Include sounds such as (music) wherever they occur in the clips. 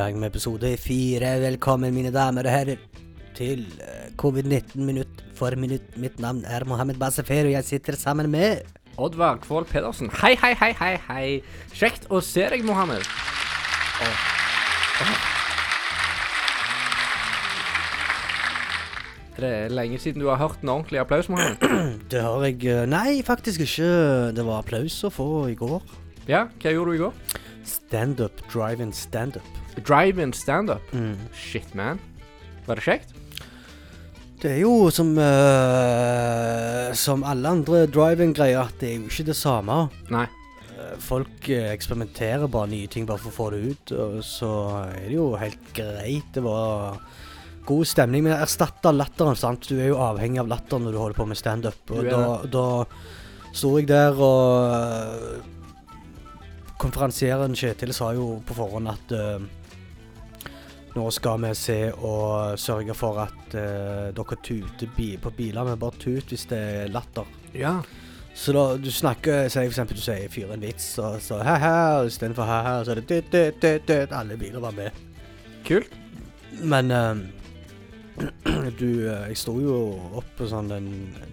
gang med episode fire. Velkommen, mine damer og herrer, til eh, covid-19 minutt for minutt. Mitt navn er Mohammed Basefer, og jeg sitter sammen med Oddvar Kvål Pedersen. Hei, hei, hei, hei, hei. Kjekt å se deg, Mohammed. Oh. Oh. Det Er lenge siden du har hørt en ordentlig applaus, Mohammed? (clears throat) Det har jeg eh, Nei, faktisk ikke. Det var applaus å få i går. Ja, hva gjorde du i går? Standup, drive-in standup. Drive-in standup. Mm. Shit, man. Var det kjekt? Det er jo som uh, Som alle andre drive-in-greier, at det er jo ikke det samme. Nei. Eh, Folk eh, eksperimenterer bare nye ting bare for å få det ut, og så er det jo helt greit. Det var god stemning, men det erstatter latteren, sant. Du er jo avhengig av latteren når du holder på med standup. Og da, da sto jeg der, og konferansieren Kjetil sa jo på forhånd at eh, nå skal vi se og sørge for at uh, dere tuter bi på bilene. Bare tut hvis det er latter. Ja. Så da du snakker Si for eksempel du sier 'fyr en vits', og så hæ-hæ, istedenfor he he, så er det dyt. Alle biler var med. Kult. Men ehm, (clears throat) du eh, Jeg sto jo oppe sånn en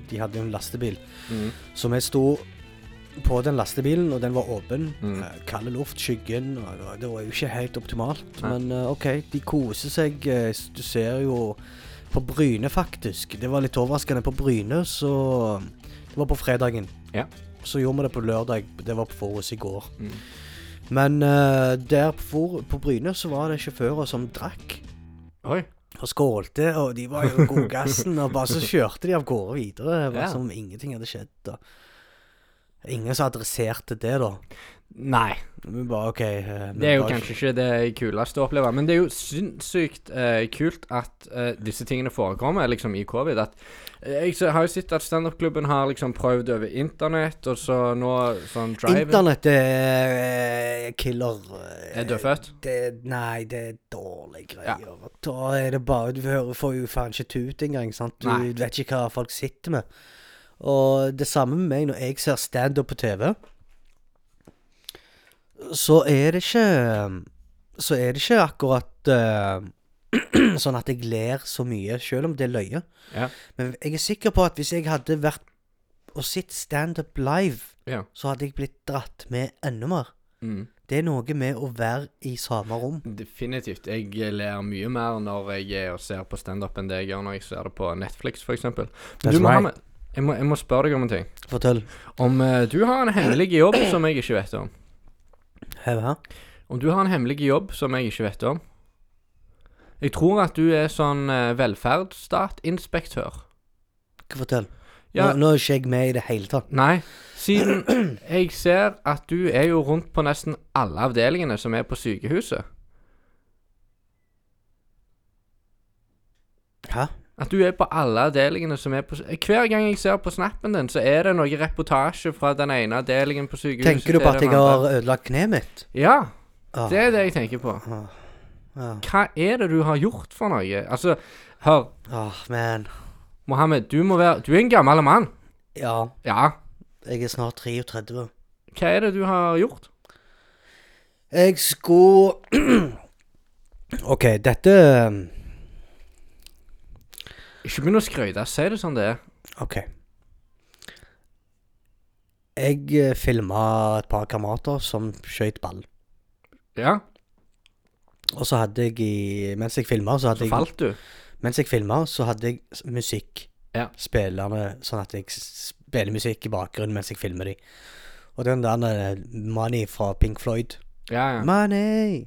De hadde jo en lastebil. Mm. Så vi sto på den lastebilen, og den var åpen. Mm. Eh, Kald luft, skyggen. Og det var- jo ikke helt optimalt. Nei. Men eh, OK, de koser seg. eh, Du ser jo på Bryne, faktisk. Det var litt overraskende. På Bryne så Det var på fredagen. Ja. Så gjorde vi det på lørdag. Det var på Forus i går. Mm. Men uh, der på, på Bryne så var det sjåfører som drakk Oi. og skålte, og de var jo godgassen, og bare så (laughs) kjørte de av gårde videre. Det var Ja. som om ingenting hadde skjedd. da. Ingen som adresserte det, da. Nei. Vi bare OK eh, vi Det er jo bare- kanskje ikke det kuleste å oppleve, men det er jo sinnssykt eh, kult at eh, disse tingene forekommer liksom i covid. At, eh, jeg så- har jo sett at standup-klubben har liksom prøvd over internett, og så nå sånn drive Internett er eh, killer. eh, Er dødfødt? Det, nei, det er dårlige greier. Da er det bare Du hører, får jo faen ikke tut engang. sant? Du Nei. vet ikke hva folk sitter med. Og det samme med meg når jeg ser standup på TV. Så er det ikke Så er det ikke akkurat uh, (clears throat) sånn at jeg ler så mye, selv om det er løye. Ja. Men jeg er sikker på at hvis jeg hadde vært og sett standup live, Ja. så hadde jeg blitt dratt med enda mer. Mm. Det er noe med å være i samme rom. Definitivt. Jeg ler mye mer når jeg er og ser på standup enn det jeg gjør når jeg ser det på Netflix, f.eks. Du, right. Mohammed, jeg må, jeg må spørre deg om en ting. Fortell. Om eh, du har en hemmelig jobb som jeg ikke vet om. Hæ? Om du har en hemmelig jobb som jeg ikke vet om Jeg tror at du er sånn uh, velferdsstatinspektør. Fortell? Ja, Nå, nå er ikke jeg med i det hele tatt. nei, siden jeg ser at du er jo rundt på nesten alle avdelingene som er på sykehuset. Hæ? At du er på alle avdelingene som er på Hver gang jeg ser på snappen din, så er det noe reportasje fra den ene avdelingen på sykehuset Tenker du på at jeg har ødelagt kneet mitt? Ja, Ah, det er det jeg tenker på. ah, ah, Hva er det du har gjort for noe? Altså, hør, ah, man. Mohammed, du må være Du er en gammel mann. Ja, Ja. jeg er snart 33. Hva er det du har gjort? Jeg skulle (clears throat) OK, dette um, Ikke begynn å skryte. Si det som det er. OK. Jeg eh, filma et par kamerater som skøyt ball. Ja, Og så hadde jeg i Mens jeg filma, så hadde så jeg falt du. Mens jeg filma, så hadde jeg s- musikk. Ja. Spillende, sånn at jeg s- spiller musikk i bakgrunnen mens jeg filmer de. Og den der eh, Money fra Pink Floyd. Ja, ja. Money!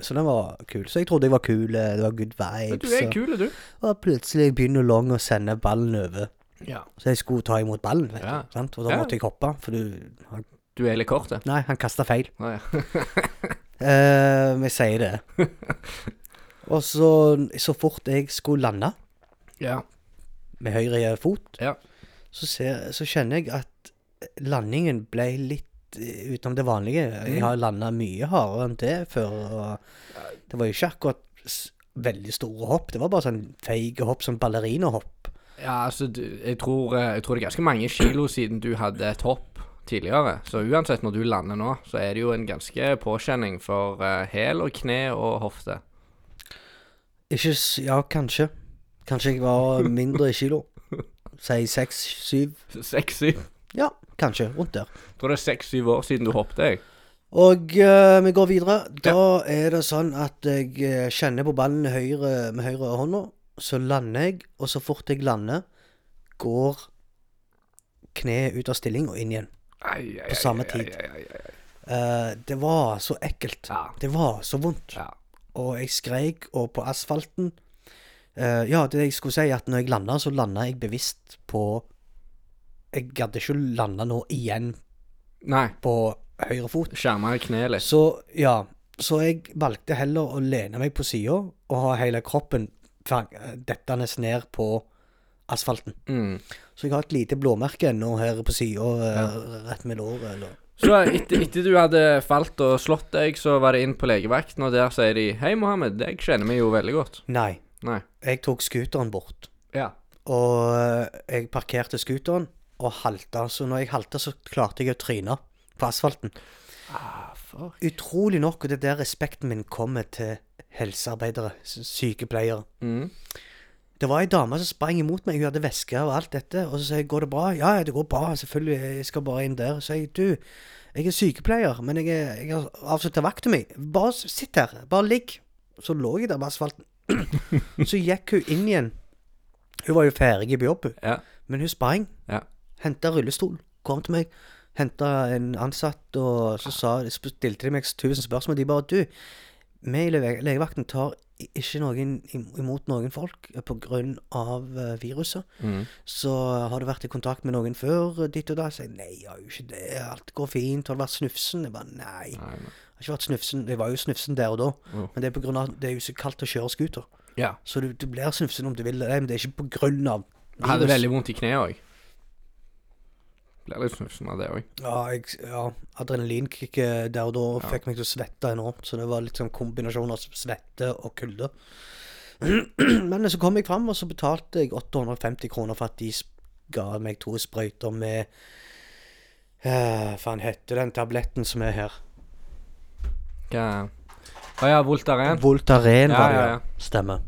Så den var kul. Så jeg trodde jeg var kul. eh, Det var good vibes. du er kul, du. Og plutselig begynner Long å sende ballen over. Ja. Så jeg skulle ta imot ballen, vet Ja. du. Sant? Og da Ja. måtte jeg hoppe, for du han, Du er litt kort, det. Nei, han kasta feil. Ah, ja. uh, (laughs) vi sier det. (laughs) Og så, så fort jeg skulle lande ja. med høyre fot, Ja. så, ser, så kjenner jeg at landingen ble litt utenom det vanlige. Jeg Mm. har landa mye hardere enn det før. Og det var jo ikke akkurat veldig store hopp. Det var bare sånn feige hopp, sånn ballerinahopp. Ja, altså, jeg, tror, eh, jeg tror det er ganske mange kilo siden du hadde et hopp tidligere. Så uansett når du lander nå, så er det jo en ganske påkjenning for uh, hæl og kne og hofte. Ikke Ja, kanskje. Kanskje jeg var mindre i kilo. (laughs) Si seks-syv. Seks-syv. Ja, kanskje. Rundt der. Tror det er seks-syv år siden du hoppet, jeg. Og eh, vi går videre. Da er det sånn at jeg eh, kjenner på ballen høyre, med høyre hånda. Så lander jeg, og så fort jeg lander, går kneet ut av stilling og inn igjen. Ai, ai, På samme ai, tid. ai, ai, ai, ai. Eh, det var så ekkelt. Ja. Det var så vondt. Ja. Og jeg skreik, og på asfalten eh, Ja, det jeg skulle si, at når jeg landa, så landa jeg bevisst på Jeg gadd ikke lande nå igjen Nei. på høyre fot. Skjerma kneet litt. Så ja, så jeg valgte heller å lene meg på sida og ha hele kroppen dettende ned på asfalten. Mm. Så jeg har et lite blåmerke ennå her på sida, rett med låret. eller Så etter, etter du hadde falt og slått deg, så var det inn på legevakten, og der sier de Hei, Mohammed, deg kjenner vi jo veldig godt. Nei, Nei. jeg tok scooteren bort. Ja. Og eh, jeg parkerte scooteren og halta. Så når jeg halta, så klarte jeg å tryne på asfalten. Ah, fuck. Utrolig nok, og det er der respekten min kommer til helsearbeidere, sykepleiere. Mm. Det var ei dame som sprang imot meg, hun hadde veske og alt dette. Og så sa jeg 'går det bra'? Ja, ja, det går bra, selvfølgelig, jeg skal bare inn der. Så sa jeg 'du, jeg er sykepleier, men jeg, er, jeg har avslutta vakta mi. Bare sitt her, bare ligg'. Så lå jeg der på asfalten. (clears throat) så gikk hun inn igjen. Hun var jo ferdig på jobb. Ja. Men hun sprang. Henta rullestol. Kom til meg. Henta en ansatt, og så sa, stilte de meg tusen spørsmål. De bare 'Du, vi i legevakten tar ikke noen imot noen folk pga. Uh, viruset. Mm. Så har du vært i kontakt med noen før ditt og da? Jeg nei, jeg har jo ikke det. Alt går fint. Har du vært snufsen? Jeg bare nei. Nei, har ikke vært snufsen. Jeg var jo snufsen der og da. oh. Men det er av det er jo så kaldt å kjøre scooter. Ja. Så du, du blir snufsen om du vil det, men det er ikke av Jeg hadde veldig vondt i kneet òg. Blir litt snufsen av det òg. Ja, jeg, ja adrenalinkicket der og da Ja. fikk meg til å svette enormt. Så det var litt sånn kombinasjon av svette og kulde. (clears throat) Men så kom jeg fram, og så betalte jeg 850 kroner for at de sp- ga meg to sprøyter med uh, Faen heter den tabletten som er her? Hva Å ja, Voltaren. Voltaren, var det, ja, ja. ja. Stemmer.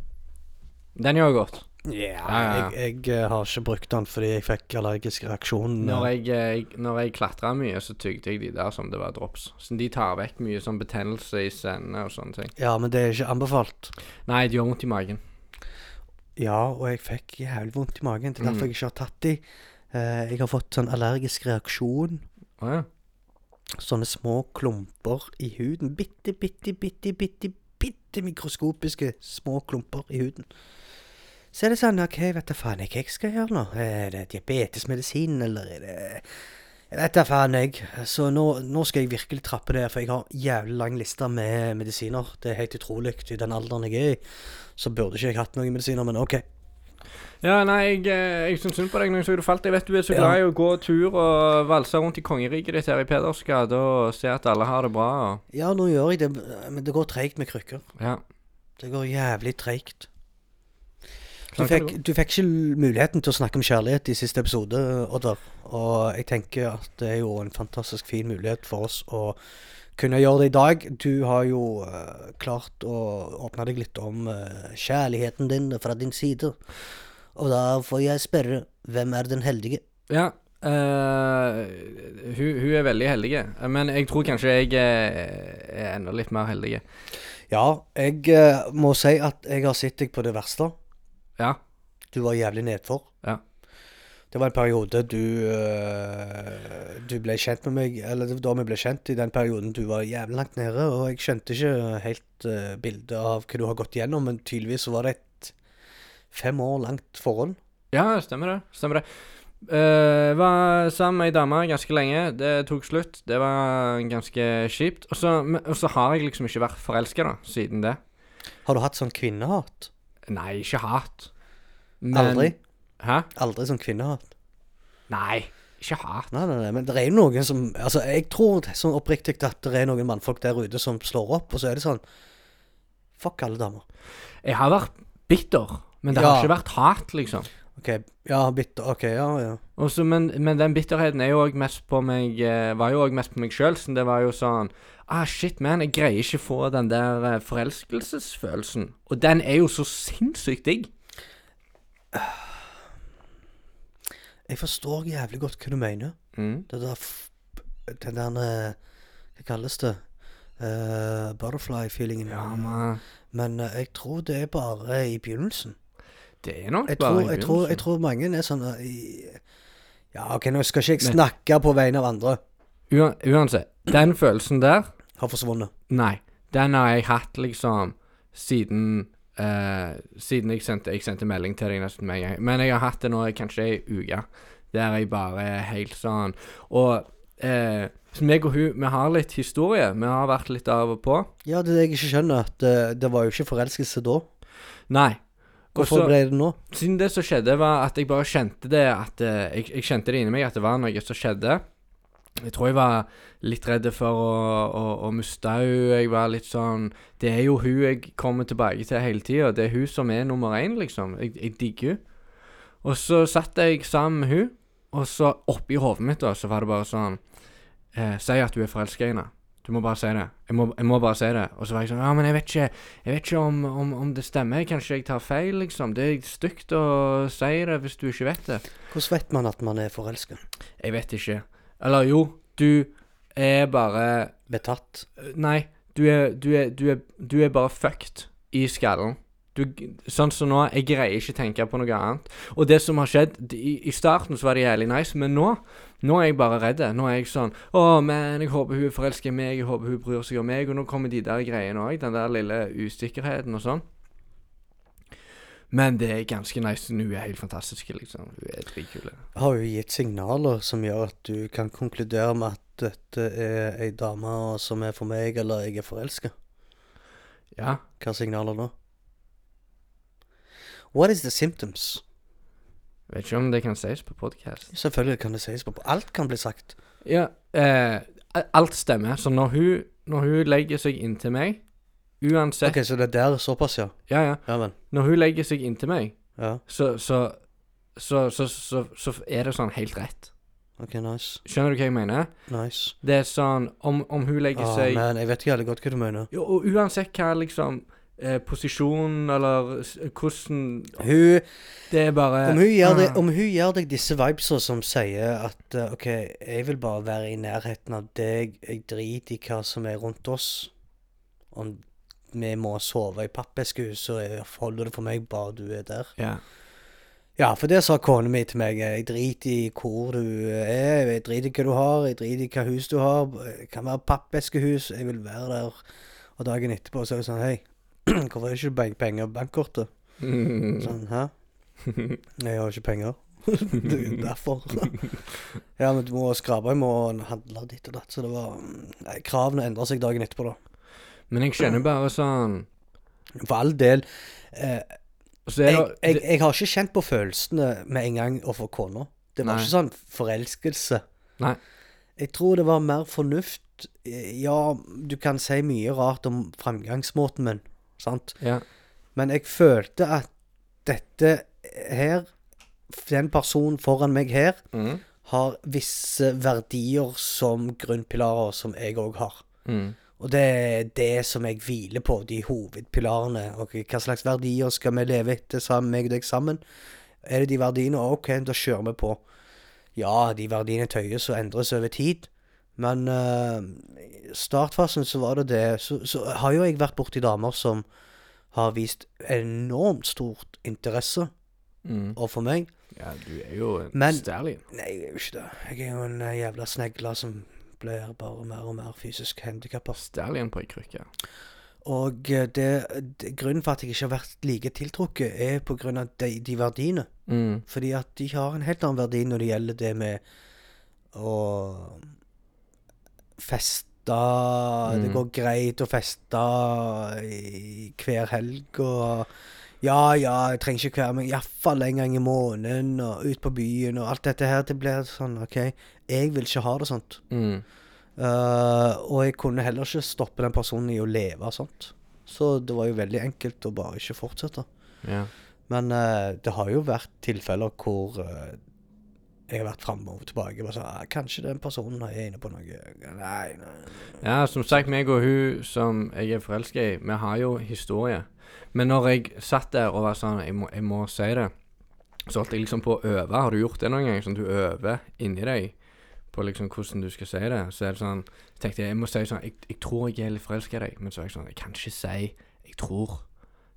Den gjør godt. Ja, ja. Jeg, jeg eh, har ikke brukt den fordi jeg fikk allergisk reaksjon. Når eh, jeg, jeg, når jeg klatra mye, så tygde jeg de der som det var drops. Så de tar vekk mye sånn betennelse i sendene og sånne ting. Ja, men det er ikke anbefalt. Nei, det gjør vondt i magen. Ja, og jeg fikk jævlig vondt i magen. Det er derfor Mm. jeg ikke har tatt de. Eh, jeg har fått sånn allergisk reaksjon. Oh, ja. Sånne små klumper i huden. Bitte, bitte, bitte, bitte, bitte mikroskopiske små klumper i huden. Så er det sånn, ok, vet du faen jeg hva jeg skal gjøre nå? Er det diabetesmedisin, eller er det Jeg vet da faen, jeg. Så nå, nå skal jeg virkelig trappe det, for jeg har jævlig lang liste med medisiner. Det er helt utrolig. I den alderen jeg er i, så burde ikke jeg hatt noen medisiner, men ok. Ja, nei, jeg, eh, jeg syns synd på deg når jeg så du falt. Jeg vet du er så glad i å gå tur og valse rundt i kongeriket ditt her i Pedersgade og se at alle har det bra. Og, Ja, nå gjør jeg det, men det går treigt med krykker. ja. Det går jævlig treigt. Du fikk, du fikk ikke muligheten til å snakke om kjærlighet i siste episode, Oddvar. Og jeg tenker at det er jo en fantastisk fin mulighet for oss å kunne gjøre det i dag. Du har jo uh, klart å åpne deg litt om uh, kjærligheten din fra din side. Og da får jeg spørre, hvem er den heldige? Ja. uh, hun, hun er veldig heldig, men jeg tror kanskje jeg er, er enda litt mer heldig. Ja, jeg må si at jeg har sett deg på det verste. Ja. Du var jævlig nedfor. Ja. Det var en periode du øh, Du ble kjent med meg, eller da vi ble kjent, i den perioden du var jævlig langt nede, og jeg skjønte ikke helt uh, bildet av hva du har gått gjennom, men tydeligvis så var det et fem år langt forhold. Ja, stemmer det. Stemmer det. Uh, var sammen med ei dame ganske lenge. Det tok slutt. Det var ganske kjipt. Og så har jeg liksom ikke vært forelska, siden det. Har du hatt sånn kvinnehat? Nei, ikke hat. Aldri? Hæ? Aldri som kvinnehat? Nei, ikke hat. Nei, nei, nei, men det er jo noen som Altså, jeg tror sånn oppriktig at det er noen mannfolk der ute som slår opp, og så er det sånn Fuck alle damer. Jeg har vært bitter, men det Ja. har ikke vært hat, liksom. OK. Ja, bitter. OK, ja, ja. Også, men, men den bitterheten er jo også mest på meg eh, Var jo òg mest på meg sjøl. Så det var jo sånn Ah, shit, man. Jeg greier ikke få den der eh, forelskelsesfølelsen. Og den er jo så sinnssykt digg. Jeg forstår jævlig godt hva du mener. Mm. Det der Den der eh, Hva kalles det? Uh, butterfly-feelingen. Ja. Men jeg tror det er bare i begynnelsen. Det er nok Jeg bare tror, jeg, tror, jeg tror mange er sånn eh, Ja, OK, nå skal ikke jeg snakke på vegne av andre. Uansett. Den følelsen der Har forsvunnet. Nei. Den har jeg hatt liksom siden eh, Siden jeg sendte, jeg sendte melding til deg nesten med en gang. Men jeg har hatt det nå kanskje ei uke. Der jeg bare er helt sånn Og eh, meg og hun, vi har litt historie. Vi har vært litt av og på. Ja, det er det jeg ikke skjønner. At eh, det var jo ikke forelskelse da. Nei. Hvorfor ble det nå? Siden det som skjedde, var at jeg bare kjente det at eh, jeg, jeg kjente det inni meg at det var noe som skjedde. Jeg tror jeg var litt redd for å, å, å miste henne. Jeg var litt sånn Det er jo hun jeg kommer tilbake til hele tida. Det er hun som er nummer én, liksom. Jeg, jeg digger hun. Og så satt jeg sammen med hun, og så oppi hodet mitt da, så var det bare sånn eh, Si at du er forelska i henne. Du må bare si det. Jeg må, jeg må bare si det. Og så var jeg sånn Ja, men jeg vet ikke, jeg vet ikke om, om, om det stemmer. Kanskje jeg tar feil, liksom. Det er stygt å si det hvis du ikke vet det. Hvordan vet man at man er forelska? Jeg vet ikke. Eller jo, du er bare Betatt? Nei, du er, du er, du er, du er bare fucked i skallen. Du, sånn som nå, jeg greier ikke tenke på noe annet. Og det som har skjedd de, I, starten så var det jævlig nice, men nå Nå er jeg bare redd. Nå er jeg sånn Å, men jeg håper hun forelsker meg, jeg håper hun bryr seg om meg. Og nå kommer de der greiene òg. Den der lille usikkerheten og sånn. Men det er ganske nice. Hun er helt fantastisk, liksom. Hun er dritkul. Har hun gitt signaler som gjør at du kan konkludere med at dette er ei dame som er for meg, eller jeg er forelska. Ja. Hva er signaler da? What is the symptoms? Vet ikke om det kan sies på podkast. Selvfølgelig kan det sies på Alt kan bli sagt. Ja, eh, alt stemmer. Så når hun, når hun legger seg inntil meg Uansett OK, så det er der såpass, ja. Ja, ja. Ja vel. Når hun legger seg inntil meg, Ja. så så, så, så, så, så er det sånn helt rett. OK, nice. Skjønner du hva jeg mener? Nice. Det er sånn Om, om hun legger oh, seg men jeg vet ikke jævlig godt hva du mener. jo, Og uansett hva liksom eh, posisjon eller s- hvordan Hun Det er bare Om hun det, ah, om hun gjør deg disse vibesa som sier at eh, OK, jeg vil bare være i nærheten av deg, jeg driter i hva som er rundt oss. Om vi må sove i pappeskehus, så er- holder det for meg bare du er der. Ja. Ja, for det sa kona mi til meg. Jeg driter i hvor du er, jeg driter i hva du har, jeg driter i hva hus du har. Det kan være pappeskehus, jeg vil være der. Og dagen etterpå så er det sånn Hei, (clears throat) hvorfor er det ikke penger på bankkortet? Mm. Sånn, hæ? (laughs) Jeg har ikke penger. (laughs) det er derfor. (laughs) ja, men du må skrape, jeg må handle ditt og datt. Så det var Nei, kravene endra seg dagen etterpå, da. Men jeg kjenner bare sånn For all del. Eh, Så er jeg, det, jeg, jeg har ikke kjent på følelsene med en gang overfor kona. Det var Nei. ikke sånn forelskelse. Nei. Jeg tror det var mer fornuft. Ja, du kan si mye rart om framgangsmåten min, sant? Ja. Men jeg følte at dette her, den personen foran meg her, Mm. har visse verdier som grunnpilarer som jeg òg har. Mm. Og det er det som jeg hviler på, de hovedpilarene. Ok, Hva slags verdier skal vi leve etter, sammen, meg og deg sammen? Er det de verdiene? OK, da kjører vi på. Ja, de verdiene tøyes og endres over tid. Men eh, i startfasen så var det det. Så, så har jo jeg vært borti damer som har vist enormt stort interesse Mm. overfor meg. Ja, du er jo en Men- stallion. Nei, jeg er jo ikke det. Jeg er jo en eh, jævla snegle som blir bare mer og mer fysisk handikappa. Stallion på ei krykke. Og eh, det, det, grunnen for at jeg ikke har vært like tiltrukket, er på grunn av de, de verdiene. Mm. Fordi at de har en helt annen verdi når det gjelder det med å feste Det Mm. går greit å feste i hver helg og Ja, ja, jeg trenger ikke hver, men iallfall en gang i måneden, og ut på byen og alt dette her. Det blir sånn OK, jeg vil ikke ha det sånt. Mm. Uh, og jeg kunne heller ikke stoppe den personen i å leve sånt. Så det var jo veldig enkelt å bare ikke fortsette. Ja. Men uh, det har jo vært tilfeller hvor eh, jeg har vært framme og tilbake. Bare sånn, ah, 'Kanskje den personen er inne på noe.' Nei, nei. Ja, som sagt, meg og hun som jeg er forelska i, vi har jo historie. Men når jeg satt der og var sånn Jeg må, jeg må si det. Så holdt jeg liksom på å øve. Har du gjort det noen gang? Sånn du øver inni deg på liksom hvordan du skal si det. Så er det sånn tenkte jeg jeg må si sånn Jeg, jeg tror jeg er litt forelska i deg. Men så er jeg sånn Jeg kan ikke si 'jeg tror'.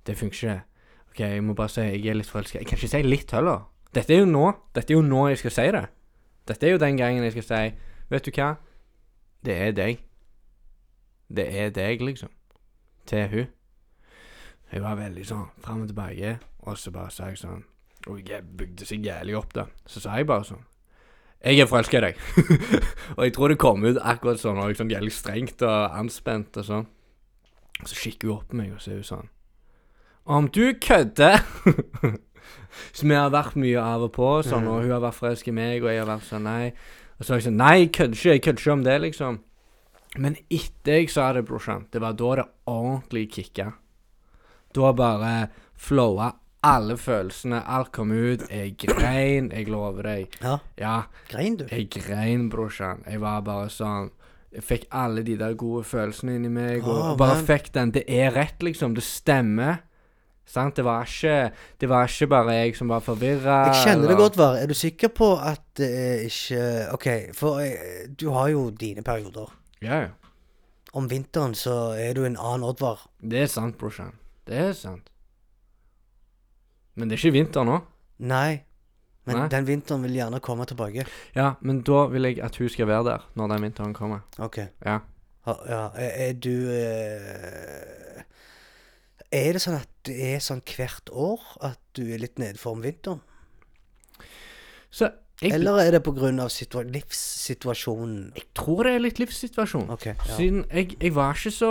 Det funker ikke. OK, jeg må bare si 'jeg er litt forelska'. Jeg kan ikke si 'litt' heller. Dette er jo nå. Dette er jo nå jeg skal si det. Dette er jo den gangen jeg skal si 'Vet du hva? Det er deg'. Det er deg, liksom. Til hun. Hun var veldig sånn fram og tilbake, og så bare sa jeg sånn Og jeg bygde seg jævlig opp, da. Så sa jeg bare sånn Jeg er forelska i deg. (laughs) og jeg tror det kom ut akkurat sånn, og liksom jævlig strengt og anspent og sånn. Så kikker hun opp på meg, og så er hun sånn Om du kødder! (laughs) så vi har vært mye av og på, sånn, og hun har vært forelsket i meg, og jeg har vært sånn Nei. Og så har jeg sånn Nei, jeg kødder ikke. Jeg kødder ikke om det, liksom. Men etter jeg sa det, brorsan, det var da det ordentlig kicka. Da bare flowa alle følelsene. Alt kom ut. Jeg grein, jeg lover deg. Ja, Ja, grein du? jeg grein, brorsan. Jeg var bare sånn Jeg fikk alle de der gode følelsene inni meg, og oh, bare man. fikk den. Det er rett, liksom. Det stemmer. Sant? Det var ikke Det var ikke bare jeg som var forvirra. Jeg kjenner det godt, Var. Er du sikker på at det er ikke OK, for eh, du har jo dine perioder. Ja, ja. Om vinteren så er du en annen Oddvar. Det er sant, brorsan. Det er sant. Men det er ikke vinter nå. Nei. Men Nei. den vinteren vil gjerne komme tilbake. Ja, men da vil jeg at hun skal være der når den vinteren kommer. OK. Ja. Ha, ja. Er, er du eh, Er det sånn at det er sånn hvert år at du er litt nedfor om vinteren? Så jeg, Eller er det av livssituasjonen? jeg tror det er litt livssituasjon. Okay, Ja. Siden jeg, jeg var ikke så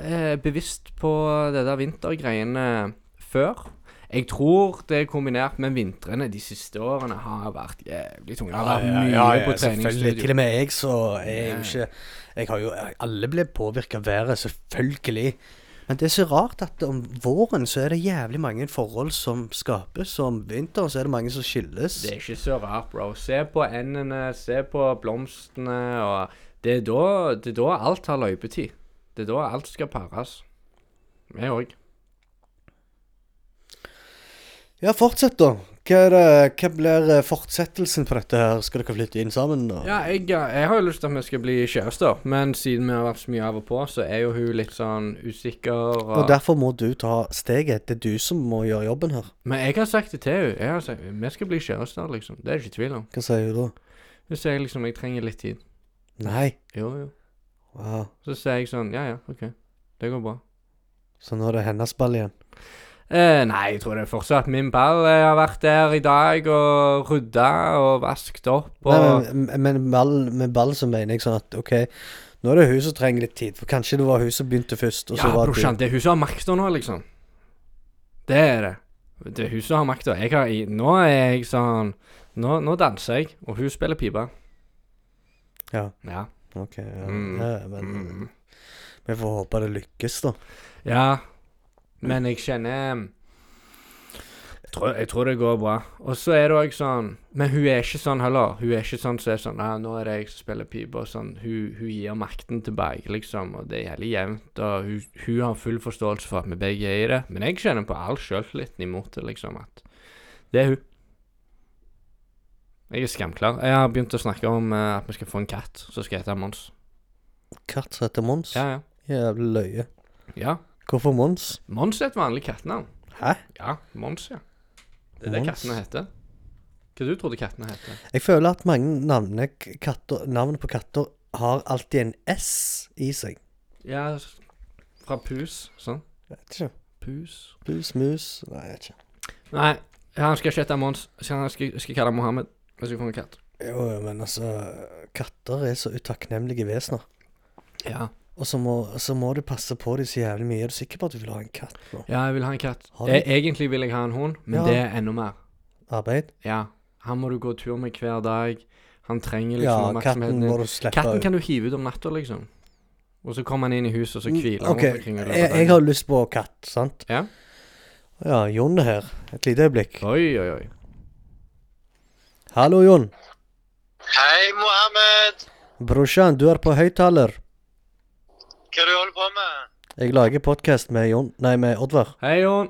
eh, bevisst på det der vintergreiene før. Jeg tror det er kombinert med vintrene de siste årene har vært jævlig tunge. Ja, har vært mye på Selvfølgelig. Til og med jeg, så er jeg jo ikke Jeg har jo Alle blir påvirka av været, selvfølgelig. Men det er så rart at om våren så er det jævlig mange forhold som skapes, og om vinteren så er det mange som skilles. Det er ikke så rart, bro. Se på endene, se på blomstene, og det er da, det er da alt har løypetid. Det er da alt skal pares. Vi òg. Ja, fortsett, da. Hva, det, hva blir eh, fortsettelsen på dette her? Skal dere flytte inn sammen? Og? Ja, jeg, jeg har jo lyst til at vi skal bli kjærester, men siden vi har vært så mye av og på, så er jo hun litt sånn usikker. Og derfor må du ta steget. Det er du som må gjøre jobben her. Men jeg har sagt det til henne. Jeg har sagt vi skal bli kjærester, liksom. Det er det ikke tvil om. Hva sier hun da? Hun sier liksom jeg trenger litt tid. Nei. Jo, jo. Wow. Så sier jeg sånn ja ja, OK. Det går bra. Så nå er det hennes ball igjen. Eh, nei, jeg tror det er fortsatt min ball. Jeg har vært der i dag og rydda og vasket opp og Nei, men, men ball, med ball så mener jeg sånn at OK, nå er det hun som trenger litt tid. For kanskje det var hun som begynte først, og så Ja, var brorsan, du det er hun som har makta nå, liksom. Det er det. Det er hun som har makta. Nå er jeg sånn Nå, nå danser jeg, og hun spiller pipe. Ja, Ja. OK. Ja, Mm. ja, men Mm. vi får håpe det lykkes, da. Ja, men jeg kjenner jeg tror, jeg tror det går bra. Og så er det òg sånn Men hun er ikke sånn heller. Hun er ikke sånn som er sånn ah, nå er det jeg som spiller pipe, og sånn. Hun, hun gir makten tilbake, liksom, og det er jævlig jevnt. Og hun, hun har full forståelse for at vi begge er i det. Men jeg kjenner på all sjøltilliten imot det, liksom, at det er hun. Jeg er skamklar. Jeg har begynt å snakke om uh, at vi skal få en katt som skal hete Mons. Katt som heter Mons. Ja, ja. Jævlig løye. Ja. Hvorfor Mons? Mons er et vanlig kattenavn. Hæ? Ja, Mons, ja. Det er det Mons? kattene heter. Hva du trodde kattene heter? Jeg føler at mange navne, katter, navn på katter har alltid en S i seg. Ja, fra pus, sånn. Jeg vet ikke. Pus. Pus, mus Nei, jeg vet ikke. Nei, han skal ikke hete Mons. Han skal, skal kalle han Mohammed. Hvis jeg får en katt. Jo, men altså Katter er så utakknemlige vesener. Ja. Og så må, så må du passe på dem så jævlig mye. Er du sikker på at du vil ha en katt nå? ja, jeg vil ha en katt. E egentlig vil jeg ha en hund, men Ja. det er enda mer. Arbeid? Ja. Han må du gå tur med hver dag. Han trenger Ja, liksom katten oppmerksomheten må du slippe Katten ut. kan du hive ut om natta, liksom. Og så kommer han inn i huset, og så hviler han okay. Omkring jeg, jeg har lyst på katt, sant? Ja. Ja, Jon er her. Et lite øyeblikk. Oi, oi, oi. Hallo, Jon. Hei, Mohammed. Brorsan, du er på høyttaler. Hva du holder på med? Jeg lager podkast med Jon Nei, med Oddvar. Hei, Jon.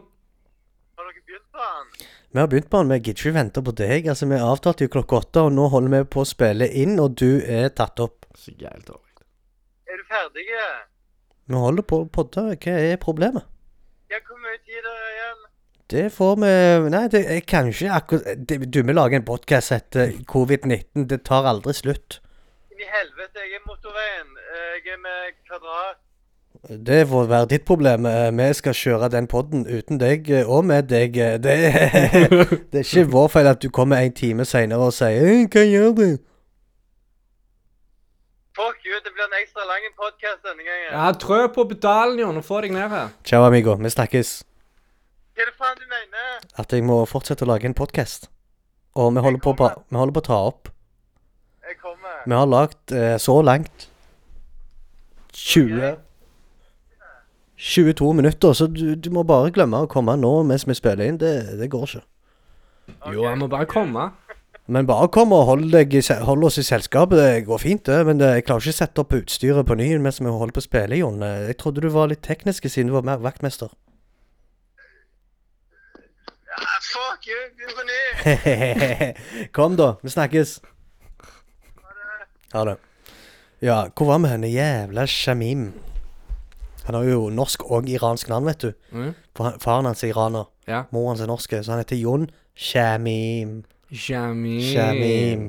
Har dere begynt på den? Vi har begynt på den, vi gidder ikke vente på deg. Altså, Vi avtalte jo klokka åtte, og nå holder vi på å spille inn, og du er tatt opp. Så jævlig dårlig. Er du ferdig? Vi holder på å podde. Hva er problemet? Ja, hvor mye tid er det igjen? Det får vi Nei, det er kanskje akkurat Du, vi lager en podkast etter covid-19. Det tar aldri slutt. Inn i helvete, jeg er motorveien. Jeg er med kvadrat. Det får være ditt problem. Eh, Vi skal kjøre den podden uten deg eh, og med deg. Eh, Det, (laughs) det er ikke vår feil at du kommer en time seinere og sier hey, 'Hva gjør du?' Fuck you, det blir en ekstra lang podcast denne gangen. Ja, trø på pedalen, Jon, og få deg ned her. Ciao, amigo. Vi snakkes. Hva er det faen du mener? At jeg må fortsette å lage en podkast. Og vi holder, på, vi holder på å ta opp. Vi har lagd eh, så langt 20 22 minutter, så du, du må bare glemme å komme nå mens vi spiller inn. Det, det går ikke. Jo, jeg må bare komme. Men bare kom og hold, deg, i se- hold oss i selskapet. Det går fint, det. Men det, jeg klarer ikke å sette opp utstyret på ny mens vi holder på å spille, Jon. Jeg trodde du var litt teknisk siden du var mer vaktmester. Ja, fuck you, begynn på ny. kom, da. Vi snakkes. Ha det. Ja, hvor var vi henne? Jævla Shamim. Han har jo norsk og iransk navn, vet du. Mm. For han- Faren hans er iraner. Ja. Moren hans er norsk, så han heter Jon Shamim. Shamim. Shamim.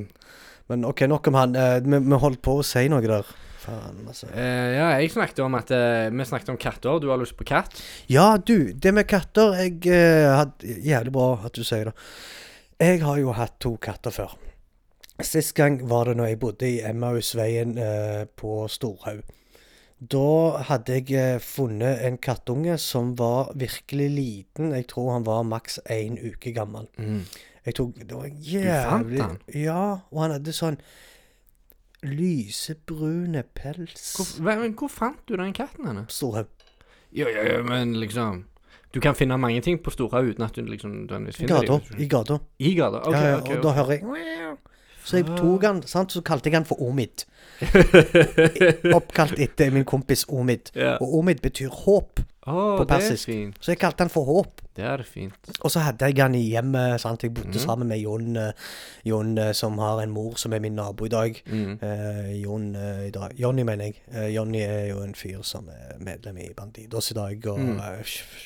Men OK, nok om han. Eh, vi, vi holdt på å si noe der. Faen, altså. Eh, ja, jeg snakket om at eh, Vi snakket om katter. Du har lyst på katt? Ja, du, det med katter jeg, eh, hadde Jævlig bra at du sier det. Jeg har jo hatt to katter før. Sist gang var det når jeg bodde i Emmausveien eh, på Storhaug. Da hadde jeg eh, funnet en kattunge som var virkelig liten. Jeg tror han var maks én uke gammel. Mm. Jeg tok Det var fant jævlig han? Ja, og han hadde sånn lysebrune pels. Hvor, hva- men hvor fant du den katten henne? Storhaug. Jo, jo, jo, men liksom Du kan finne mange ting på Storhaug uten at du liksom nødvendigvis I finner gata. dem. I gata. I gata? OK, ja, ja, OK. og da hører jeg Så jeg tok han, sant, så kalte jeg han for Omid. (laughs) Oppkalt etter min kompis Omid. ja. Og Omid betyr håp, oh, på er persisk. så jeg kalte han for Håp. Det er fint. Og så hadde jeg han i hjemmet, sant, jeg bodde mm. sammen med Jon, eh, Jon eh, som har en mor som er min nabo i dag. Mm. Uh, Jon uh, i dag Jonny, mener jeg. Uh, Jonny er jo en fyr som er medlem i Bandidos i dag, og Mm.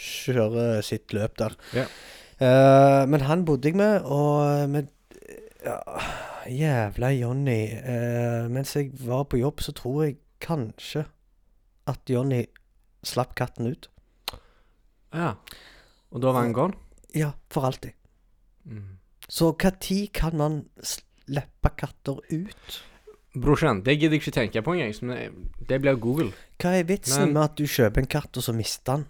kjører sitt løp der. Yeah. Men han bodde jeg med, og med ja, Jævla Jonny. Eh, mens jeg var på jobb, så tror jeg kanskje at Jonny slapp katten ut. Ja. Og da var han gone? Ja, for alltid. Mm. Så når kan man slippe katter ut? Brorsan, det gidder jeg ikke tenke på engang. Det, det blir Google. Hva er vitsen Men- med at du kjøper en katt, og så mister den?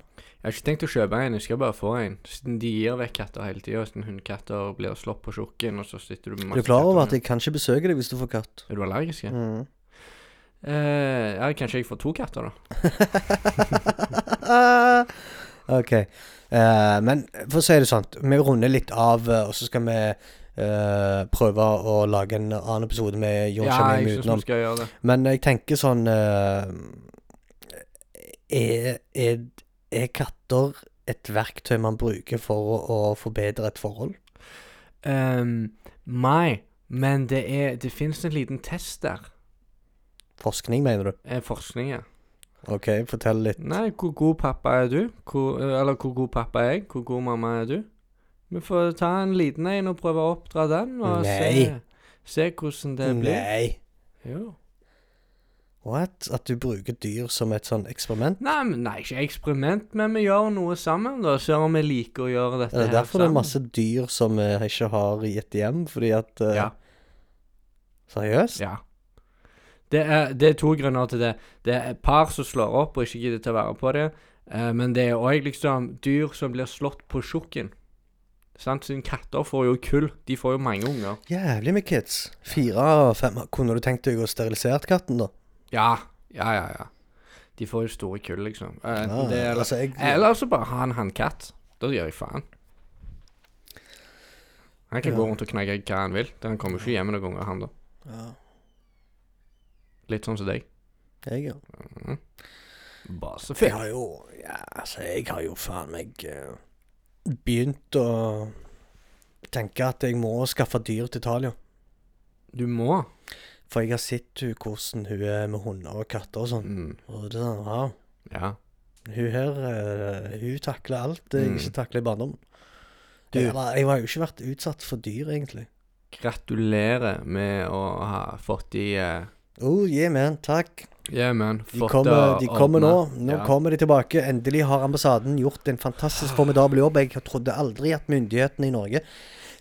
Jeg har ikke tenkt å kjøpe en, jeg skal bare få en. Siden de gir vekk katter hele tida. Siden hundekatter blir slått på tjukken, og så sitter du med Du er klar over at jeg kan ikke besøke deg hvis du får katt? Er du allergisk? Ja? Mm. Eh, ja, kanskje jeg får to katter, da. (laughs) OK. Eh, men for å si det sånn, vi runder litt av, eh, og så skal vi Uh, prøve å lage en annen episode med Jon Ja, syns utenom. skal gjøre det. Men jeg tenker sånn uh, er, er, er katter et verktøy man bruker for å, å forbedre et forhold? Um, Nei, men det er Det fins en liten test der. Forskning, mener du? Eh, forskning, ja. OK, fortell litt. Nei, hvor god pappa er du? Hvor, eh, eller hvor god pappa er jeg? Hvor god mamma er du? Vi får ta en liten en og prøve å oppdra den, og Nei. se, se hvordan det blir. Nei. Jo. What? At du bruker dyr som et sånn eksperiment? Nei, men, nei, ikke eksperiment, men vi gjør noe sammen, da. Ser om vi liker å gjøre dette Er det er derfor det er masse dyr som vi ikke har i et hjem? Fordi at uh, Ja. Seriøst? Ja. Det er, det er to grunner til det. Det er par som slår opp og ikke gidder til å være på det. Uh, men det er òg liksom dyr som blir slått på tjukken. Sant? Siden katter får jo kull. De får jo mange unger. Jævlig med kids. Fire av fem. Kunne du tenkt deg å sterilisere katten, da? Ja, ja, ja. ja. De får jo store kull, liksom. Eh, Ja, det eller, altså, jeg, eller så bare ha en hannkatt. Da gir jeg faen. Han kan Ja. gå rundt og knagge hva han vil. Han kommer jo ikke hjem noen ganger, han da. Ja. Litt sånn som deg. Jeg, ja. Mm. Jeg Basefyr. har jo Ja, altså, jeg har jo faen meg eh, begynt å tenke at jeg må skaffe dyr til Talia. Du må. For jeg har sett hun, hvordan hun er med hunder og katter og sånn. Mm. Og det er sånn, wow. Ja. Hun her, eh, hun takler alt det jeg Mm. ikke takler i barndommen. Du- Jeg, var- jeg har jo ikke vært utsatt for dyr, egentlig. Gratulerer med å ha fått de uh, Oh, yeah, man. Takk. Yeah, man. De Fått kommer, de kommer nå. Nå Ja. kommer de tilbake. Endelig har ambassaden gjort en fantastisk formidabel jobb. Jeg trodde aldri at myndighetene i Norge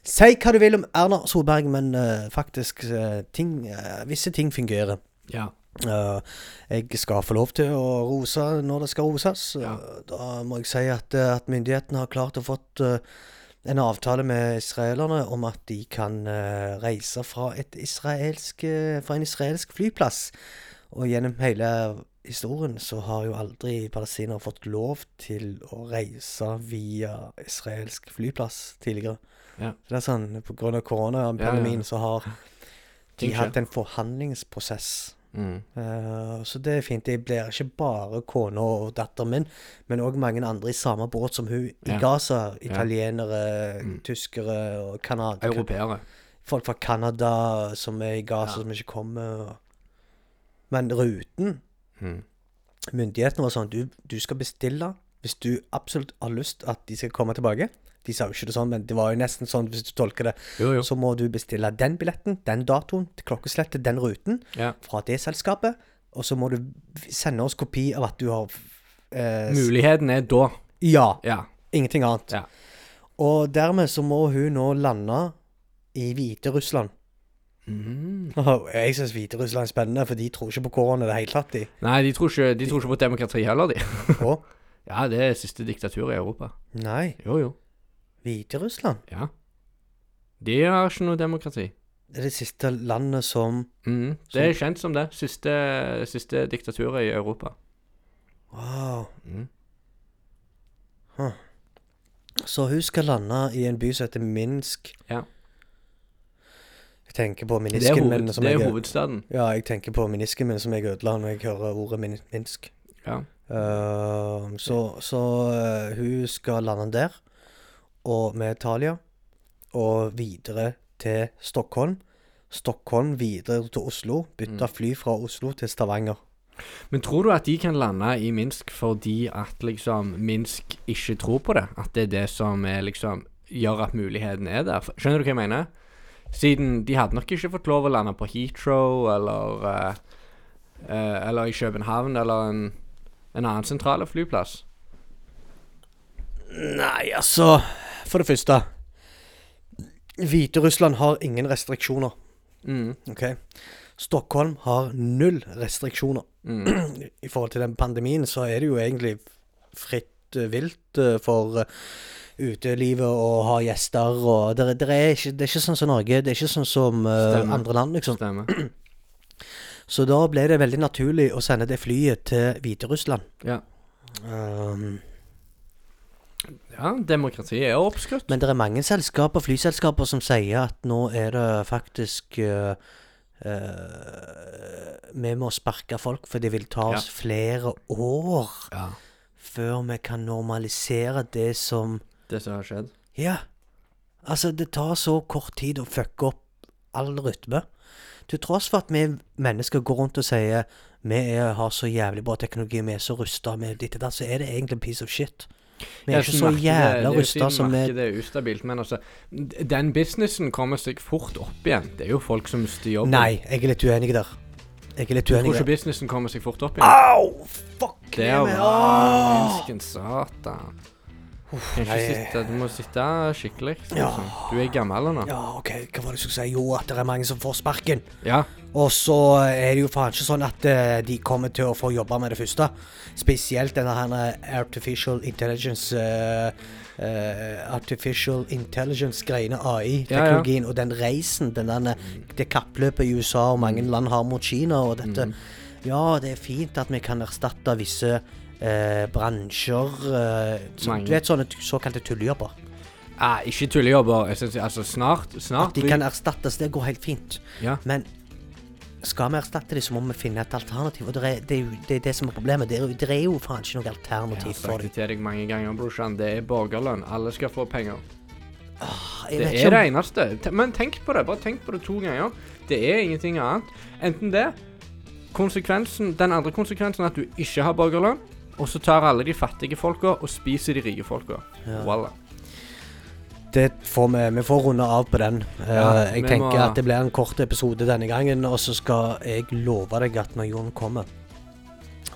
Si hva du vil om Erna Solberg, men uh, faktisk uh, ting, uh, Visse ting fungerer. Ja. Jeg skal få lov til å rose når det skal roses. Ja. Da må jeg si at, at myndighetene har klart å fått en avtale med israelerne om at de kan reise fra, et israelsk, fra en israelsk flyplass. Og gjennom hele historien så har jo aldri palestinere fått lov til å reise via israelsk flyplass tidligere. Ja. Så det er sånn, På av koronapandemien Ja, ja. så har (laughs) de hatt en forhandlingsprosess. Mm. Uh, så det er fint. Jeg blir ikke bare kona og datteren min, men òg mange andre i samme båt som hun i. Gaza. Italienere, Mm. tyskere og Canada. Europeere. Folk fra Canada som er i Gaza, som ikke kommer. Men ruten Mm. Myndighetene var sånn du, du skal bestille hvis du absolutt har lyst at de skal komme tilbake. De sa jo ikke det sånn, men det var jo nesten sånn hvis du tolker det. Jo, jo. Så må du bestille den billetten, den datoen, til klokkeslettet, den ruten Ja. fra det selskapet. Og så må du sende oss kopi av at du har eh, Muligheten er da. Ja. Ja. Ingenting annet. Ja. Og dermed så må hun nå lande i Hviterussland. Mm. (laughs) Jeg syns Hviterussland er spennende, for de tror ikke på korona i det hele tatt, de. Nei, de tror, ikke, de tror ikke på demokrati heller, de. (laughs) Ja, det er siste diktatur i Europa. Nei. Jo, jo. Hviterussland Ja. De har ikke noe demokrati. det er det siste landet som Mm. Det er kjent som det. Siste, siste diktaturet i Europa. Wow. Mm. Så hun skal lande i en by som heter Minsk. Ja. Jeg tenker på menisken hoved, min som det er jeg hovedstaden. Ja, jeg tenker på menisken min som jeg ødela når jeg hører ordet min Minsk. Ja. Eh, så så uh, hun skal lande der, og med Italia, og videre til Stockholm. Stockholm videre til Oslo. Bytte fly fra Oslo til Stavanger. Men tror du at de kan lande i Minsk fordi at liksom Minsk ikke tror på det? At det er det som er liksom gjør at muligheten er der? Skjønner du hva jeg mener? Siden de hadde nok ikke fått lov å lande på Heathrow eller uh, uh, Eller i København eller en, en annen sentrale flyplass. Nei, altså For det første Hviterussland har ingen restriksjoner. Mm. ok? Stockholm har null restriksjoner. Mm. (clears throat) I forhold til den pandemien så er det jo egentlig fritt eh, vilt eh, for eh, utelivet å ha gjester og det, det, er ikke, det er ikke sånn som Norge. Det er ikke sånn som uh, andre land, liksom. Stemmer. (clears throat) (clears throat) Så da ble det veldig naturlig å sende det flyet til Hviterussland. Ja. Um, ja, demokrati er oppskrytt. men det er mange selskaper, flyselskaper som sier at nå er det faktisk uh, uh, Vi må sparke folk, for det vil ta Ja. oss flere år Ja. før vi kan normalisere det som Det som har skjedd. Ja. Altså, det tar så kort tid å fucke opp all rytme. Til tross for at vi mennesker går rundt og sier vi er, har så jævlig bra teknologi, vi er så rusta med ditt og datt, så er det egentlig en piece of shit. Vi er ikke så jævla er rusta som vi Markedet er ustabilt, men altså Den businessen kommer seg fort opp igjen. Det er jo folk som mister jobben. Nei, jeg er litt uenig der. Jeg er litt Du tror ikke businessen kommer seg fort opp igjen? Au! Fuck Det er jo meg. ah, Kan ikke sitte, du må sitte skikkelig. Ja. Liksom. Du er gammel nå. Ja, OK, hva var det jeg skulle si? Jo, at det er mange som får sparken. Ja. Og så er det jo faen ikke sånn at eh, de kommer til å få jobbe med det første. Spesielt denne her eh, artificial intelligence uh, uh, Artificial intelligence-greiene, AI-teknologien, og den reisen, den der, det kappløpet i USA og mange land har mot Kina, og dette Ja, det er fint at vi kan erstatte visse eh, bransjer eh, så, Du vet sånne såkalte tullejobber. Ah, ikke tullejobber. Jeg altså, snart, snart At de kan erstattes, det går helt fint. Ja. Men skal vi erstatte dem, så må vi finne et alternativ. Og det er, det er jo det, er det som er problemet. Det er, det er jo faen ikke noe Jeg har alternativ for sagt det til deg mange ganger, brorsan. Det er borgerlønn. Alle skal få penger. Jeg Det er om... det eneste. Men tenk på det. Bare tenk på det to ganger. Det er ingenting annet. Enten det Konsekvensen, Den andre konsekvensen er at du ikke har borgerlønn, og så tar alle de fattige folka og spiser de rike folka. Ja. Voilà. Det får vi, vi får runde av på den. Eh, Ja, jeg tenker må- at det blir en kort episode denne gangen, og så skal jeg love deg at når Jon kommer,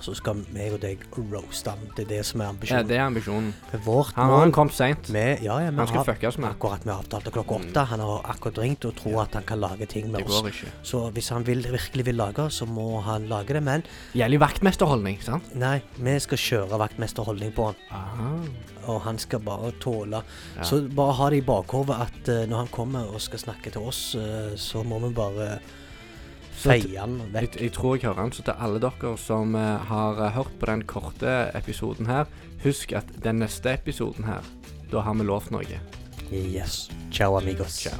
så skal meg og deg roaste han. Det er det som er ambisjonen. Ja, det er ambisjonen. Vårt Han, mål han kom seint. ja, ja, Han skal fucke fuckes med. akkurat vi avtalte klokka åtte. Han har akkurat ringt og tror at han kan lage ting med Det oss. går ikke. Så hvis han vil, virkelig vil lage, så må han lage det. Men Gjelder vaktmesterholdning, sant? nei, vi skal kjøre vaktmesterholdning på han. Aha. Og han skal bare tåle Ja. Så bare ha det i bakhodet at uh, når han kommer og skal snakke til oss, uh, så må vi bare Så feie han Jeg, vekk. jeg tror jeg hører han. Så til alle dere som uh, har eh, hørt på den korte episoden her, husk at den neste episoden her, da har vi lovt noe. Yes. Ciao, amigos. Ciao.